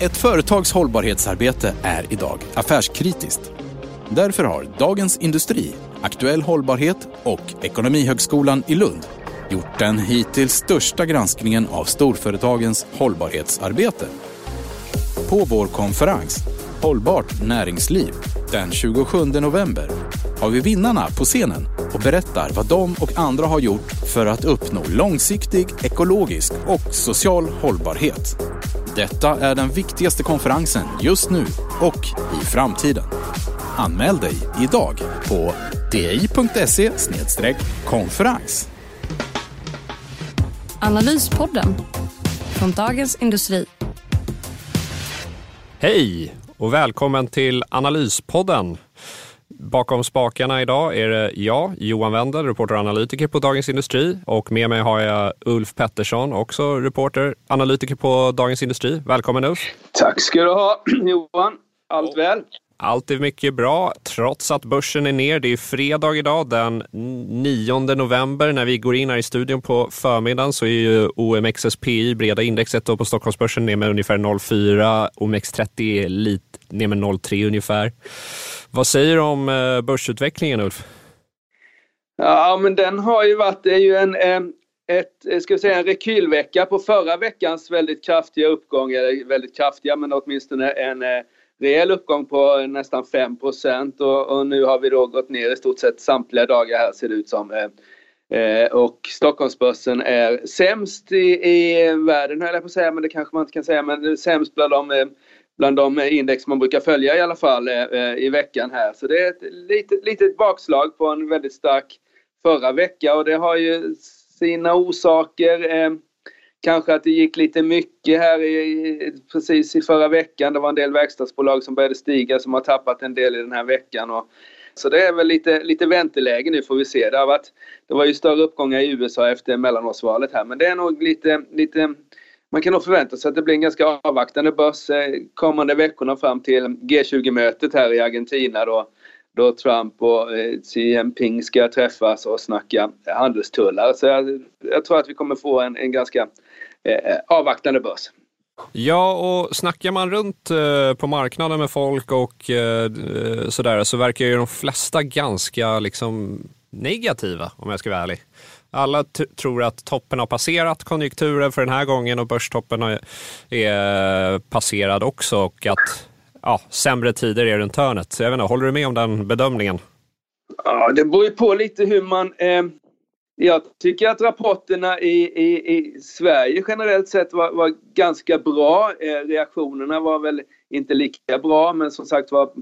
Ett företags hållbarhetsarbete är idag affärskritiskt. Därför har Dagens Industri, Aktuell Hållbarhet och Ekonomihögskolan i Lund gjort den hittills största granskningen av storföretagens hållbarhetsarbete. På vår konferens Hållbart näringsliv den 27 november har vi vinnarna på scenen och berättar vad de och andra har gjort för att uppnå långsiktig, ekologisk och social hållbarhet. Detta är den viktigaste konferensen just nu och i framtiden. Anmäl dig idag på di.se konferens. Analyspodden från Dagens Industri. Hej och välkommen till Analyspodden. Bakom spakarna idag är det jag, Johan Wendel, reporter och analytiker på Dagens Industri. Och med mig har jag Ulf Pettersson, också reporter, analytiker på Dagens Industri. Välkommen Ulf! Tack ska du ha Johan! Allt väl? Allt är mycket bra, trots att börsen är ner. Det är fredag idag, den 9 november. När vi går in här i studion på förmiddagen så är ju OMXSPI, breda indexet på Stockholmsbörsen, ner med ungefär 0,4. OMX30 är lite ner med 0,3 ungefär. Vad säger du om eh, börsutvecklingen Ulf? Ja, men den har ju varit, det är ju en, eh, ett, eh, ska vi säga, en rekylvecka på förra veckans väldigt kraftiga uppgång, eller väldigt kraftiga men åtminstone en rejäl uppgång på nästan 5 och, och nu har vi då gått ner i stort sett samtliga dagar här ser det ut som. Eh, eh, och Stockholmsbörsen är sämst i, i världen höll jag på att säga, men det kanske man inte kan säga, men sämst bland de eh, bland de index man brukar följa i alla fall eh, eh i veckan här. Så det är ett litet, litet bakslag på en väldigt stark förra vecka och det har ju sina orsaker. Eh, kanske att det gick lite mycket här i, precis i förra veckan. Det var en del verkstadsbolag som började stiga som har tappat en del i den här veckan. Och, så det är väl lite, lite vänteläge nu får vi se. Det, har varit, det var ju större uppgångar i USA efter mellanårsvalet här men det är nog lite, lite man kan nog förvänta sig att det blir en ganska avvaktande börs eh, kommande veckorna fram till G20-mötet här i Argentina då, då Trump och eh, Xi Jinping ska träffas och snacka handelstullar. Så jag, jag tror att vi kommer få en, en ganska avvaktande börs. Ja, och snackar man runt eh, på marknaden med folk och eh, sådär så verkar ju de flesta ganska liksom negativa om jag ska vara ärlig. Alla tror att toppen har passerat konjunkturen för den här gången och börstoppen är passerad också och att ja, sämre tider är runt hörnet. Jag vet inte, håller du med om den bedömningen? Ja, det beror ju på lite hur man... Eh, jag tycker att rapporterna i, i, i Sverige generellt sett var, var ganska bra. Eh, reaktionerna var väl inte lika bra men som sagt var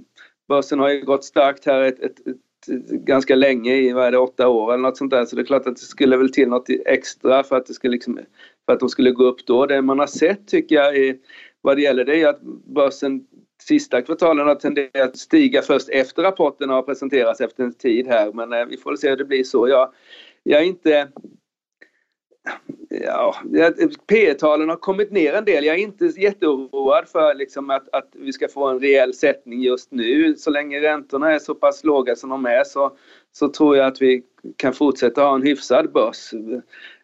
börsen har ju gått starkt här ett, ett, ett ganska länge i, vad är det, åtta år eller något sånt där. Så det är klart att det skulle väl till något extra för att, det skulle liksom, för att de skulle gå upp då. Det man har sett tycker jag i, vad det gäller det är att börsen sista kvartalen har tenderat att stiga först efter rapporterna. har presenterats efter en tid här. Men eh, vi får se hur det blir så. Jag, jag är inte Ja, P talen har kommit ner en del. Jag är inte jätteoroad för liksom att, att vi ska få en rejäl sättning just nu. Så länge räntorna är så pass låga som de är så, så tror jag att vi kan fortsätta ha en hyfsad börs.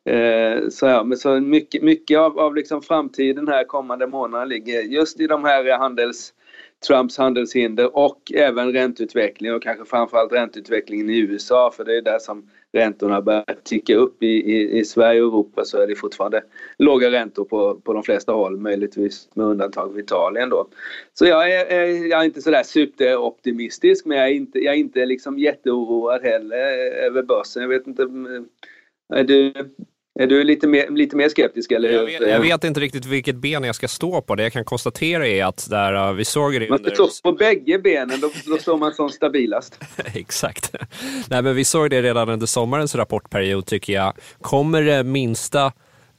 Eh, så, ja, men så mycket, mycket av, av liksom framtiden här kommande månader ligger just i de här handels Trumps handelshinder och även ränteutveckling och kanske framförallt ränteutvecklingen i USA för det är där som räntorna börjar ticka upp. I, i, I Sverige och Europa så är det fortfarande låga räntor på, på de flesta håll, möjligtvis med undantag av Italien då. Så jag är, jag är inte sådär superoptimistisk men jag är inte, jag är inte liksom jätteoroad heller över börsen. Jag vet inte, mm, är du är du lite mer, lite mer skeptisk eller? Jag vet, jag vet, inte riktigt vilket ben jag ska stå på. Det jag kan konstatera är att där vi såg det Man ska stå på bägge benen, då, då står man som stabilast. Exakt. Nej, men vi såg det redan under sommarens rapportperiod tycker jag. Kommer det minsta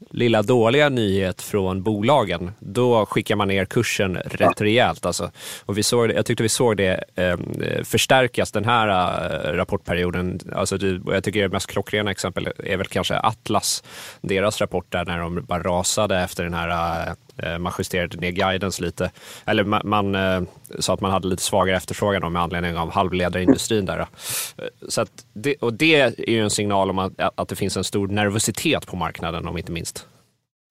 lilla dåliga nyhet från bolagen, då skickar man ner kursen rätt rejält. Alltså. Och vi såg, jag tyckte vi såg det eh, förstärkas den här eh, rapportperioden. Alltså, det, jag tycker det mest klockrena exempel är väl kanske Atlas, deras rapport där när de bara rasade efter den här eh, Eh, man justerade ner guidance lite. Eller man, man sa att man hade lite svagare efterfrågan med anledning av halvledarindustrin. Där. Eh, så det, och det är ju en signal om att, att det finns en stor nervositet på marknaden om inte minst.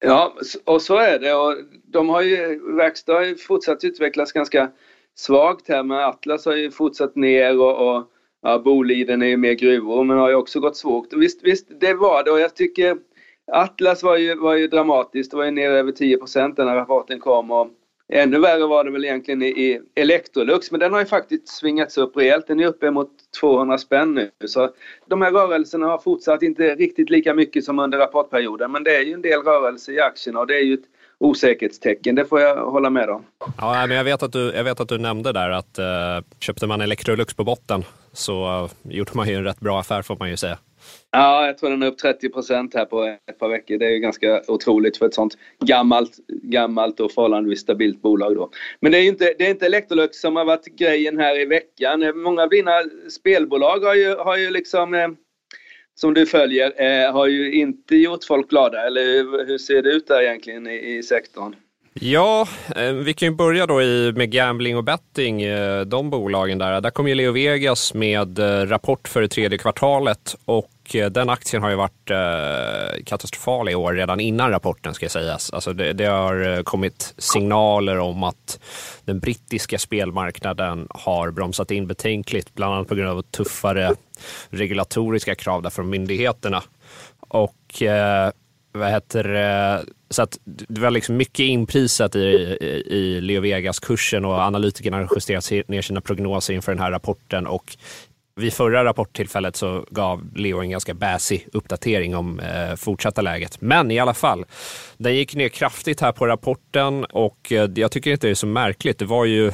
Ja, och så är det. Och de har ju, Verkstad har ju fortsatt utvecklas ganska svagt här, men Atlas har ju fortsatt ner och, och ja, Boliden är ju mer gruvor, men har ju också gått svårt. Visst, visst, det var det och jag tycker Atlas var ju, var ju dramatiskt. Det var ju nere över 10% när rapporten kom. Och ännu värre var det väl egentligen i, i Electrolux, men den har ju faktiskt svingats upp rejält. Den är uppe mot 200 spänn nu. Så de här rörelserna har fortsatt inte riktigt lika mycket som under rapportperioden, men det är ju en del rörelse i aktierna och det är ju ett osäkerhetstecken. Det får jag hålla med om. Ja, men jag, vet att du, jag vet att du nämnde där att eh, köpte man Electrolux på botten så eh, gjorde man ju en rätt bra affär får man ju säga. Ja, jag tror den är upp 30 procent här på ett par veckor. Det är ju ganska otroligt för ett sånt gammalt, gammalt och förhållandevis stabilt bolag då. Men det är inte, det är inte Electrolux som har varit grejen här i veckan. Många av dina spelbolag har ju, har ju liksom eh, som du följer eh, har ju inte gjort folk glada. Eller hur ser det ut där egentligen i, i sektorn? Ja, eh, vi kan ju börja då med gambling och betting, eh, de bolagen där. Där kom ju Leo Vegas med eh, rapport för det tredje kvartalet och Eh, den aktien har ju varit eh, katastrofal i år redan innan rapporten ska sägas. Alltså det, det, har eh, kommit signaler om att den brittiska spelmarknaden har bromsat in betänkligt, bland annat på grund av tuffare regulatoriska krav från myndigheterna. Och vad heter så att det var liksom mycket inprisat i, i, i Leo Vegas-kursen och analytikerna har justerat ner sina prognoser inför den här rapporten och vid förra rapporttillfället så gav Leo en ganska bäsig uppdatering om eh, fortsatta läget. Men i alla fall, den gick ner kraftigt här på rapporten och eh, jag tycker inte det är så märkligt. Det var ju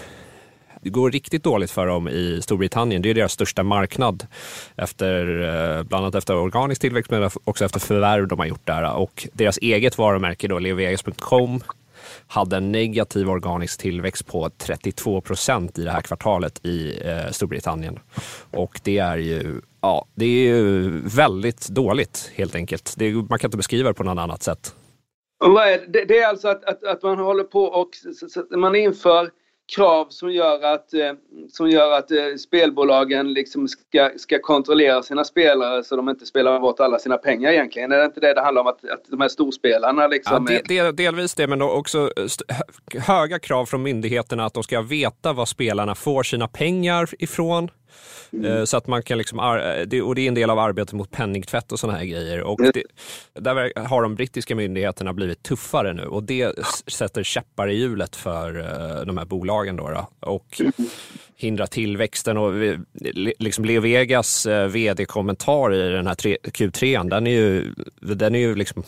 det går riktigt dåligt för dem i Storbritannien. Det är deras största marknad, efter, eh, bland annat efter organisk tillväxt men också efter förvärv de har gjort där. Och deras eget varumärke, då, leovegas.com, hade en negativ organisk tillväxt på 32 procent i det här kvartalet i eh, Storbritannien. Och det är ju ja, det är ju väldigt dåligt helt enkelt. Det, man kan inte beskriva det på något annat sätt. Det? det? är alltså att, att, att man håller på och man inför krav som gör att, eh, som gör att eh, spelbolagen liksom ska, ska kontrollera sina spelare så de inte spelar bort alla sina pengar egentligen. Är det inte det det handlar om? Att, att de här storspelarna liksom... Ja, del, delvis det, men också höga krav från myndigheterna att de ska veta vad spelarna får sina pengar ifrån. Mm. Så att man kan liksom, och det är en del av arbetet mot penningtvätt och sådana här grejer. Och det, där har de brittiska myndigheterna blivit tuffare nu och det sätter käppar i hjulet för eh, de här bolagen. Då, då och hindrar tillväxten. Och liksom Leo Vegas eh, vd-kommentar i den här Q3, den är ju, den är ju liksom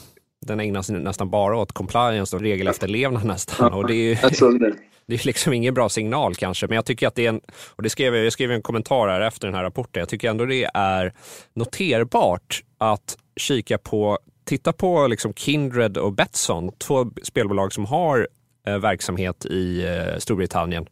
den ägnas nästan bara åt compliance och regelefterlevnad nästan. Och det är ju, det är liksom ingen bra signal kanske, men jag tycker att det är en, och det skrev jag, jag skrev en kommentar här efter den här rapporten, jag tycker ändå det är noterbart att kika på, titta på liksom Kindred och Betsson, två spelbolag som har eh, verksamhet i eh, Storbritannien.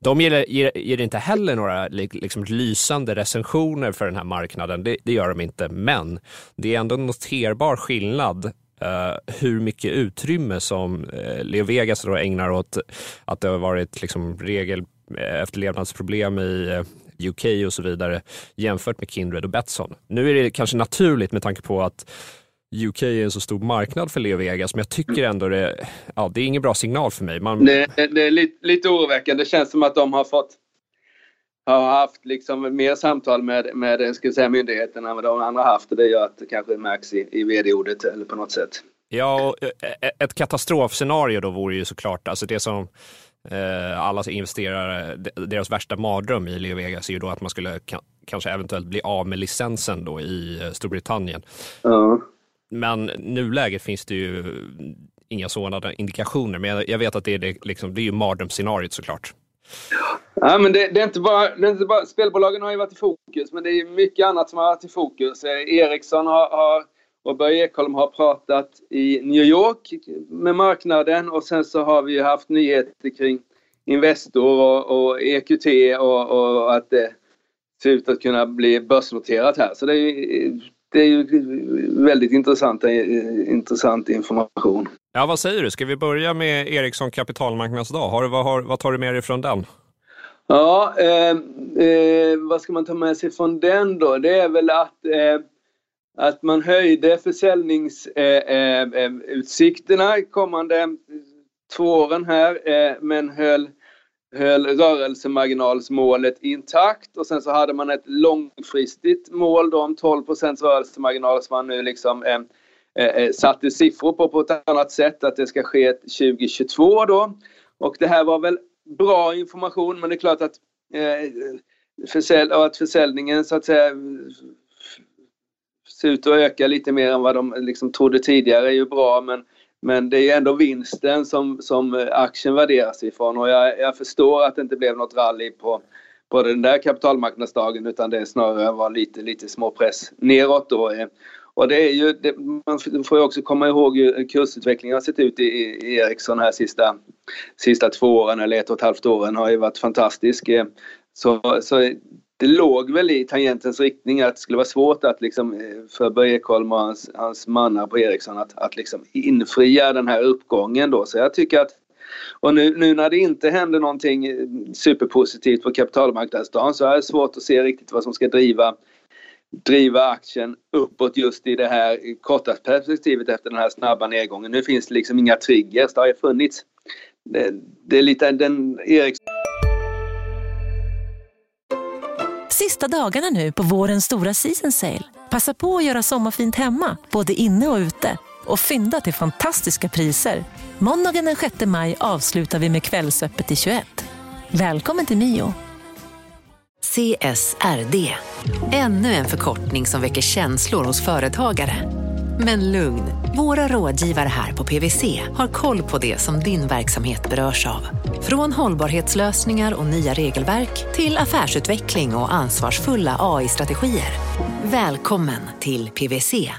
De ger, ger, ger, inte heller några liksom, lysande recensioner för den här marknaden, det, det gör de inte, men det är ändå en noterbar skillnad Uh, hur mycket utrymme som uh, Leo Vegas då ägnar åt att det har varit liksom regel eh, efterlevnadsproblem i UK och så vidare jämfört med Kindred och Betsson. Nu är det kanske naturligt med tanke på att UK är en så stor marknad för Leo Vegas, men jag tycker ändå det, ja, det är ingen bra signal för mig. Man... Det, det, är lite, lite oroväckande. Det känns som att de har fått har haft liksom mer samtal med, med ska säga, myndigheterna än vad de andra haft och det gör att det kanske märks i, i vd-ordet eller på något sätt. Ja, ett katastrofscenario då vore ju såklart, alltså det som eh, alla investerare, deras värsta mardröm i Leo Vegas är ju då att man skulle kanske eventuellt bli av med licensen då i eh, Storbritannien. Ja. Men nuläget finns det ju inga sådana indikationer, men jag, vet att det är, det, liksom, det är ju mardrömsscenariot såklart. Ja, men det, det, är inte bara, det är inte bara, spelbolagen har ju varit i fokus, men det är mycket annat som har varit i fokus. Eh, Ericsson har, har och Börje Ekholm har pratat i New York med marknaden och sen så har vi haft nyheter kring Investor och, och EQT och, och, att det ser ut att kunna bli börsnoterat här. Så det är, det är ju väldigt intressant, eh, intressant information. Ja, vad säger du? Ska vi börja med Ericsson kapitalmarknadsdag? Har, vad, har, vad tar du med dig från den? Ja, eh, eh, vad ska man ta med sig från den då? Det är väl att, eh, att man höjde försäljningsutsikterna eh, eh, kommande två åren här eh, men höll höll rörelsemarginalsmålet intakt och sen så hade man ett långfristigt mål då om 12% rörelsemarginal som man nu liksom eh, Eh, eh, satte siffror på på ett annat sätt att det ska ske 2022 då. Och det här var väl bra information men det är klart att, eh, försälj att försäljningen så att säga eh, ser ut att öka lite mer än vad de liksom trodde tidigare är ju bra men men det är ändå vinsten som, som eh, aktien värderas ifrån och jag, jag förstår att det inte blev något rally på, på den där kapitalmarknadsdagen utan det snarare var lite, lite småpress neråt då. Och det är ju, det, man får ju också komma ihåg hur kursutvecklingen har sett ut i, i Ericsson här sista, sista två åren eller ett och ett halvt åren har ju varit fantastisk. Eh, så, så det låg väl i tangentens riktning att det skulle vara svårt att liksom, eh, för Börje Ekholm och hans, hans mannar på Ericsson att, att liksom infria den här uppgången då. Så jag tycker att och nu, nu när det inte händer någonting eh, superpositivt på kapitalmarknadsdagen så är det svårt att se riktigt vad som ska driva driva aktien uppåt just i det här korta perspektivet efter den här snabba nedgången. Nu finns det liksom inga triggers. Det har ju funnits. Det, det är lite den Eriksson... Sista dagarna nu på vårens stora season sale. Passa på att göra sommarfint hemma, både inne och ute. Och fynda till fantastiska priser. Måndagen den 6 maj avslutar vi med Kvällsöppet i 21. Välkommen till Mio. CSRD, ännu en förkortning som väcker känslor hos företagare. Men lugn, våra rådgivare här på PWC har koll på det som din verksamhet berörs av. Från hållbarhetslösningar och nya regelverk till affärsutveckling och ansvarsfulla AI-strategier. Välkommen till PWC.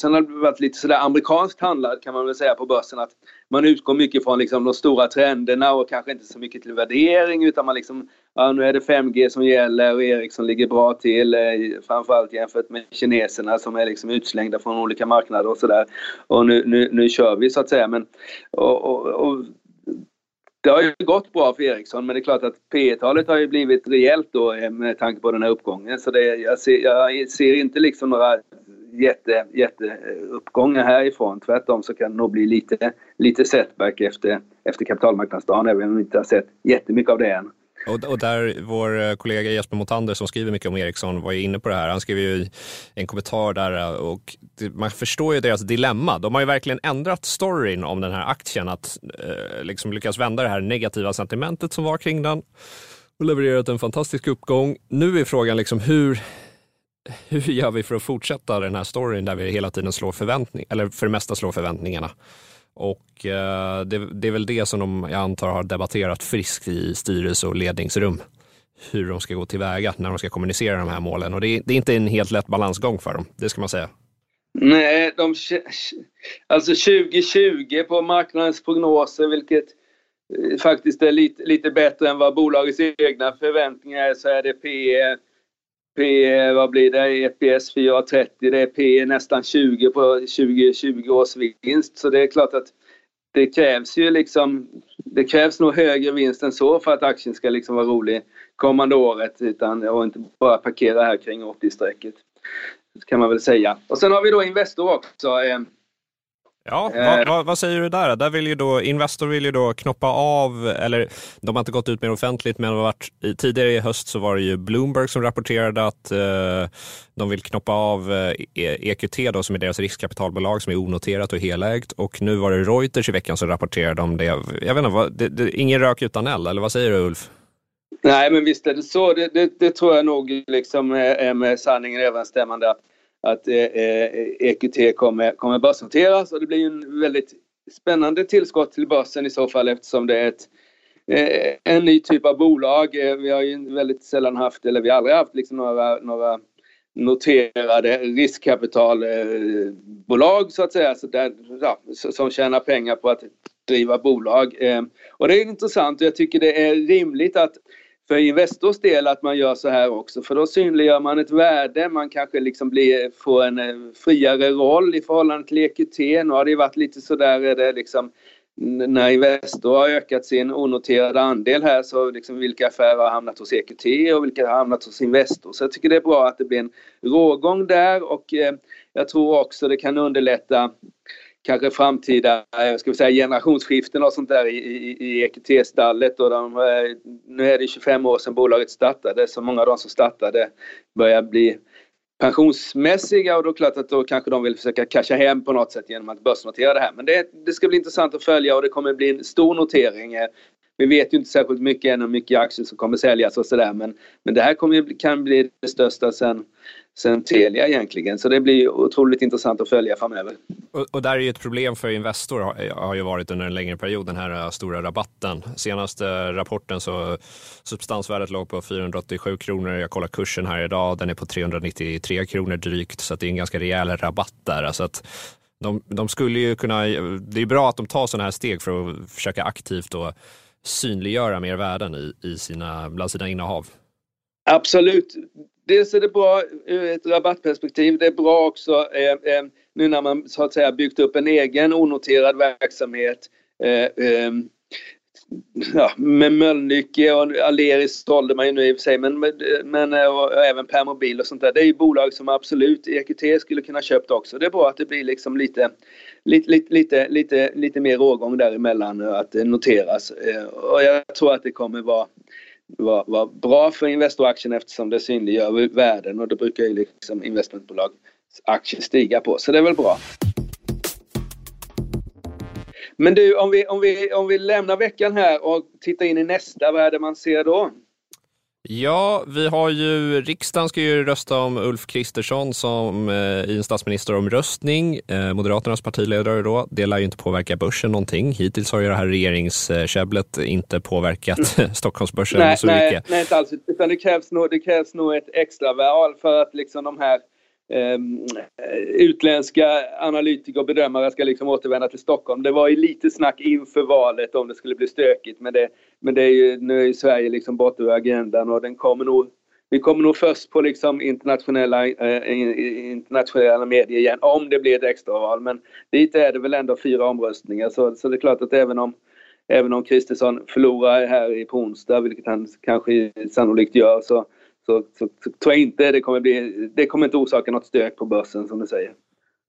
Sen har det varit lite sådär amerikanskt handlad kan man väl säga på börsen att man utgår mycket från liksom de stora trenderna och kanske inte så mycket till värdering utan man liksom ja, nu är det 5G som gäller och Ericsson ligger bra till eh, framförallt jämfört med kineserna som är liksom utslängda från olika marknader och sådär. Och nu, nu, nu kör vi så att säga men och, och, och det har ju gått bra för Ericsson men det är klart att P talet har ju blivit rejält då eh, med tanke på den här uppgången. Så det, jag, ser, jag ser inte liksom några jätte, jätteuppgångar eh, härifrån. Tvärtom så kan det nog bli lite, lite setback efter, efter kapitalmarknadsdagen även om vi inte har sett jättemycket av det än. Och, där vår eh, kollega Jesper Motander som skriver mycket om Ericsson var ju inne på det här. Han skrev ju en kommentar där eh, och man förstår ju deras dilemma. De har ju verkligen ändrat storyn om den här aktien, att eh, liksom lyckas vända det här negativa sentimentet som var kring den och levererat en fantastisk uppgång. Nu är frågan liksom hur, hur gör vi för att fortsätta den här storyn där vi hela tiden slår förväntningar, eller för det mesta slår förväntningarna? Och eh, det, det, är väl det som de, jag antar, har debatterat friskt i styrelse och ledningsrum. Hur de ska gå tillväga när de ska kommunicera de här målen. Och det, det är inte en helt lätt balansgång för dem, det ska man säga. Nej, de, alltså 2020 på marknadens prognoser, vilket eh, faktiskt är lite, lite bättre än vad bolagets egna förväntningar är, så är det P. P, vad blir det, EPS 4,30. Det är P nästan 20 på 2020 års vinst. Så det är klart att det krävs ju liksom, det krävs nog högre vinst än så för att aktien ska liksom vara rolig kommande året utan, och inte bara parkera här kring 80-strecket. Kan man väl säga. Och sen har vi då Investor också. Eh, Ja, eh. vad, vad, vad, säger du där? där vill ju då, Investor vill ju då knoppa av, eller de har inte gått ut mer offentligt, men varit, tidigare i höst så var det ju Bloomberg som rapporterade att eh, de vill knoppa av eh, EQT då, som är deras riskkapitalbolag som är onoterat och helägt. Och nu var det Reuters i veckan som rapporterade om det. Jag vet inte, vad, det, det, ingen rök utan eld, eller vad säger du Ulf? Nej, men visst är det så. Det, det, det tror jag nog liksom är med sanningen överensstämmande. Att att EQT eh, eh EQT kommer, kommer börsnoteras och det blir en väldigt spännande tillskott till börsen i så fall eftersom det är ett, eh, en ny typ av bolag. Eh, vi har ju väldigt sällan haft, eller vi har aldrig haft liksom några, några noterade riskkapitalbolag så att säga, så där, ja, som tjänar pengar på att driva bolag. Eh, och det är intressant och jag tycker det är rimligt att för Investors del att man gör så här också för då synliggör man ett värde, man kanske liksom blir, får en eh, friare roll i förhållande till EQT. Nu har det varit lite sådär är det liksom när Investor har ökat sin onoterade andel här så liksom vilka affärer har hamnat hos EQT och vilka har hamnat hos Investor. Så jag tycker det är bra att det blir en rågång där och eh, jag tror också det kan underlätta kanske framtida eh, ska vi säga, generationsskiften och sånt där i, i, i EQT-stallet. Och de, eh, nu är det 25 år sedan bolaget startade så många av de som startade börjar bli pensionsmässiga och då är det klart att då kanske de vill försöka casha hem på något sätt genom att börsnotera det här. Men det, det ska bli intressant att följa och det kommer bli en stor notering. Eh, vi vet ju inte särskilt mycket än hur mycket aktier som kommer säljas och sådär men, men det här kommer, kan bli det största sen sen Telia egentligen. Så det blir otroligt intressant att följa framöver. Och, och där är ju ett problem för Investor har, har ju varit under en längre period den här äh, stora rabatten. Senaste rapporten så substansvärdet låg på 487 kronor. Jag kollar kursen här idag, den är på 393 kronor drygt så det är en ganska rejäl rabatt där. Alltså att de, de skulle ju kunna, det är bra att de tar sådana här steg för att försöka aktivt och synliggöra mer värden i, i sina, bland sina innehav. Absolut dels är det bra ur ett rabattperspektiv. Det är bra också eh, eh, nu när man så att säga byggt upp en egen onoterad verksamhet. Eh, eh ja, med Mölnlycke och Aleris sålde man ju nu i och för sig, men, men eh, och, och även Permobil och sånt där. Det är ju bolag som absolut EQT skulle kunna köpt också. Det är bra att det blir liksom lite, lite, lite, lite, lite, lite mer rågång däremellan att det noteras. Eh, och jag tror att det kommer vara var, var bra för Investoraktien eftersom det synliggör värden och det brukar ju liksom investmentbolag aktier stiga på. Så det är väl bra. Men du, om vi, om vi, om vi lämnar veckan här och tittar in i nästa, vad är det man ser då? Ja, vi har ju, riksdagen ska ju rösta om Ulf Kristersson som eh, i en statsministeromröstning, eh, Moderaternas partiledare då. Det lär ju inte påverka börsen någonting. Hittills har ju det här regeringskäbblet inte påverkat mm. Stockholmsbörsen nej, så nej, mycket. Nej, inte alls. Utan det krävs nog, det krävs nog ett extraval för att liksom de här Ehm, eh, utländska analytiker och bedömare ska liksom återvända till Stockholm. Det var ju lite snack inför valet om det skulle bli stökigt men, det, men det är ju, nu är ju Sverige liksom borta ur agendan och den kommer nog vi kommer nog först på liksom internationella, eh, internationella medier igen om det blir ett extraval. Men dit är det väl ändå fyra omröstningar så, så det är klart att även om Även om Kristersson förlorar här på onsdag, vilket han kanske sannolikt gör, så, så, så, så tror jag inte det kommer bli, det kommer inte orsaka något stök på börsen som du säger.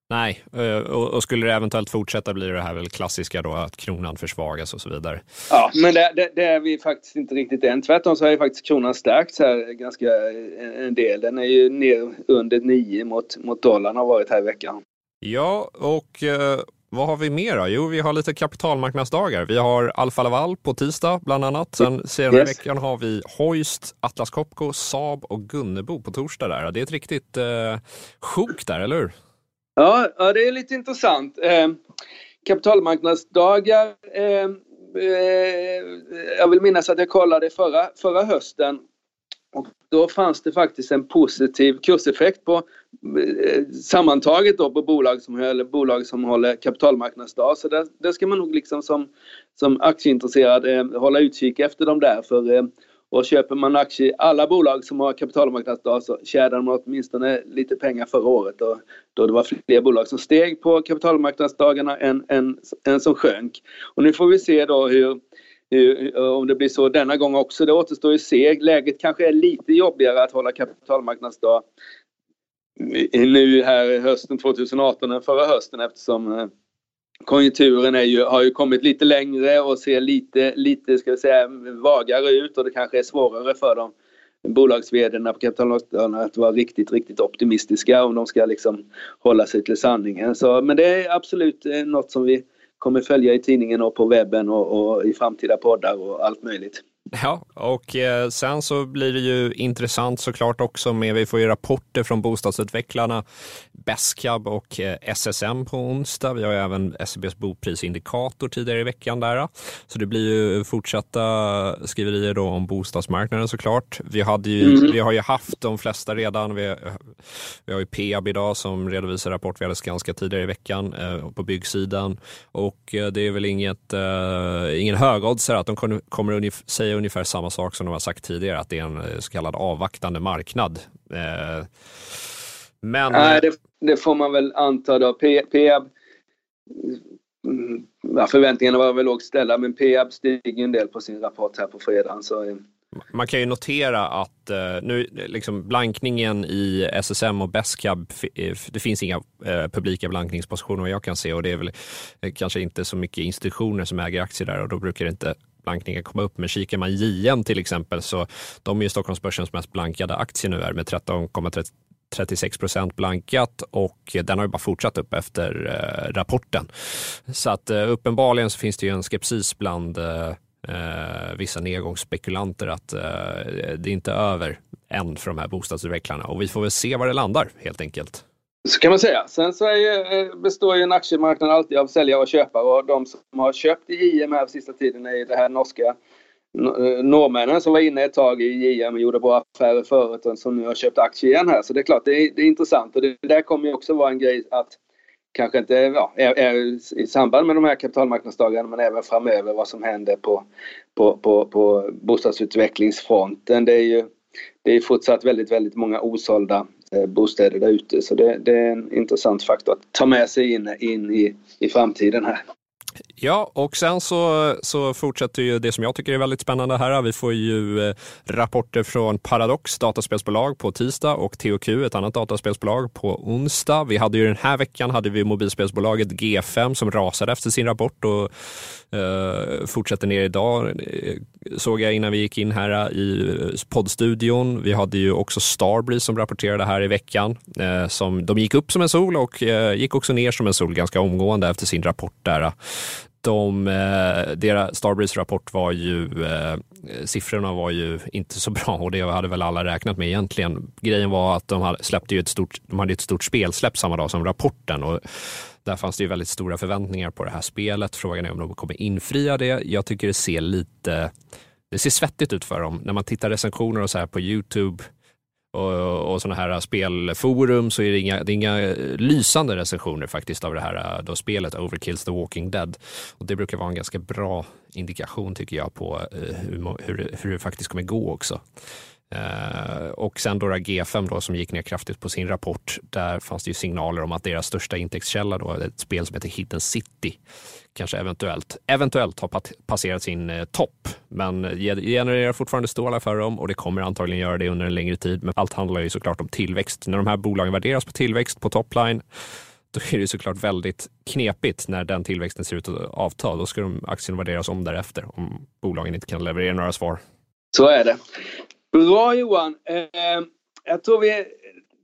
Nej, eh, och, skulle det eventuellt fortsätta blir det här väl klassiska då att kronan försvagas och så vidare. Ja, men det, det, det är vi faktiskt inte riktigt än. Tvärtom så har ju faktiskt kronan stärkts här ganska en del. Den är ju ner under 9 mot, mot dollarn har varit här i veckan. Ja, och eh, vad har vi mer då? Jo, vi har lite kapitalmarknadsdagar. Vi har Alfa Laval på tisdag bland annat. Sen senare yes. veckan har vi Hoist, Atlas Copco, Saab och Gunnebo på torsdag där. Det är ett riktigt eh, sjok där, eller hur? Ja, ja, det är lite intressant. Eh, kapitalmarknadsdagar eh, eh, jag vill minnas att jag kollade förra, förra hösten och då fanns det faktiskt en positiv kurseffekt på sammantaget då på bolag som, eller bolag som håller kapitalmarknadsdag. Så där, där ska man nog liksom som, som aktieintresserad eh, hålla utkik efter de där. För, eh, och köper man aktier, i alla bolag som har kapitalmarknadsdag så tjänade man åtminstone lite pengar förra året och då det var fler bolag som steg på kapitalmarknadsdagarna än, än, än som sjönk. Och nu får vi se då hur om det blir så denna gång också, det återstår ju se. Läget kanske är lite jobbigare att hålla kapitalmarknadsdag nu här hösten 2018 än förra hösten eftersom eh, konjunkturen är ju, har ju kommit lite längre och ser lite, lite ska vi säga, vagare ut och det kanske är svårare för dem bolags på kapitalmarknaden att vara riktigt, riktigt optimistiska om de ska liksom hålla sig till sanningen. Så, men det är absolut eh, något som vi kommer följa i tidningen och på webben och, och i framtida poddar och allt möjligt. Ja, och eh, sen så blir det ju intressant såklart också med, vi får ju rapporter från bostadsutvecklarna Beskab och eh, SSM på onsdag. Vi har ju även SCBs boprisindikator tidigare i veckan där. Så det blir ju fortsatta skriverier då om bostadsmarknaden såklart. Vi, hade ju, mm. vi har ju haft de flesta redan. Vi, vi har ju Peab idag som redovisar rapport vi hade ganska tidigare i veckan eh, på byggsidan och eh, det är väl inget, eh, ingen högoddsare att de kommer säga ungefär samma sak som de har sagt tidigare, att det är en eh, så kallad avvaktande marknad. Eh, men... Nej, det, det, får man väl anta då. Peab mm, ja, förväntningarna var väl lågt ställda, men Peab stiger en del på sin rapport här på fredag. Så... Eh. Man kan ju notera att eh, nu liksom blankningen i SSM och Bestcab, det finns inga eh, publika blankningspositioner vad jag kan se och det är väl kanske inte så mycket institutioner som äger aktier där och då brukar det inte blankningen komma upp. Men kikar man JM till exempel så de är ju Stockholmsbörsens mest blankade aktie nu är med 13,36 procent blankat och den har ju bara fortsatt upp efter eh, rapporten. Så att eh, uppenbarligen så finns det ju en skepsis bland eh, eh vissa nedgångsspekulanter att eh, det är inte är över än för de här bostadsutvecklarna och vi får väl se var det landar helt enkelt. Så kan man säga. Sen så är, eh, består ju en aktiemarknad alltid av säljare och köpare och de som har köpt i JM här sista tiden är det här norska eh, norrmännen som var inne ett tag i JM och gjorde bra affärer förut och som nu har köpt aktier igen här. Så det är klart, det är, det är intressant och det där kommer ju också vara en grej att kanske inte ja, är, är i samband med de här kapitalmarknadsdagarna men även framöver vad som händer på, på, på, på bostadsutvecklingsfronten. Det är ju det är fortsatt väldigt, väldigt många osålda Eh, bostäder där ute. Så det, det, är en intressant faktor att ta med sig in, in i, i framtiden här. Ja, och sen så, så fortsätter ju det som jag tycker är väldigt spännande här. Vi får ju eh, rapporter från Paradox dataspelsbolag på tisdag och THQ, ett annat dataspelsbolag, på onsdag. Vi hade ju den här veckan hade vi mobilspelsbolaget G5 som rasade efter sin rapport och eh, fortsätter ner idag, såg jag innan vi gick in här äh, i äh, poddstudion. Vi hade ju också Starbreeze som rapporterade här i veckan. Eh, som, de gick upp som en sol och eh, gick också ner som en sol ganska omgående efter sin rapport där de, eh, deras Starbreeze rapport var ju, eh, siffrorna var ju inte så bra och det hade väl alla räknat med egentligen. Grejen var att de hade, släppte ju ett stort, de hade ett stort spelsläpp samma dag som rapporten och där fanns det ju väldigt stora förväntningar på det här spelet. Frågan är om de kommer infria det. Jag tycker det ser lite, det ser svettigt ut för dem. När man tittar recensioner och så här på Youtube och, och sådana här spelforum så är det inga, det är inga lysande recensioner faktiskt av det här då spelet Overkills the Walking Dead. Och det brukar vara en ganska bra indikation tycker jag på eh, hur, hur, hur det faktiskt kommer gå också. Eh, och sen då G5 då, som gick ner kraftigt på sin rapport. Där fanns det ju signaler om att deras största intäktskälla, då, ett spel som heter Hidden City, kanske eventuellt, eventuellt har passerat sin eh, topp. Men eh, genererar fortfarande stora för dem och det kommer antagligen göra det under en längre tid. Men allt handlar ju såklart om tillväxt. När de här bolagen värderas på tillväxt på topline, då är det såklart väldigt knepigt när den tillväxten ser ut att avta. Då ska de aktien värderas om därefter om bolagen inte kan leverera några svar. Så är det. Bra Johan! Eh, jag tror vi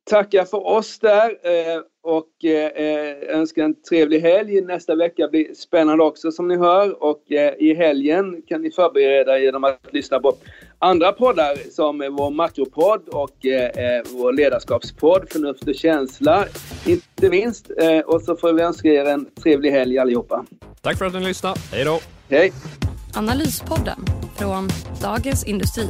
tackar för oss där eh, och eh, önskar en trevlig helg. Nästa vecka blir spännande också som ni hör och eh, i helgen kan ni förbereda genom att lyssna på andra poddar som vår makropodd och eh, vår ledarskapspodd Förnuft och känsla inte minst. Eh, och så får vi önska er en trevlig helg allihopa. Tack för att ni lyssnade. Hej då! Hej! Analyspodden från Dagens Industri.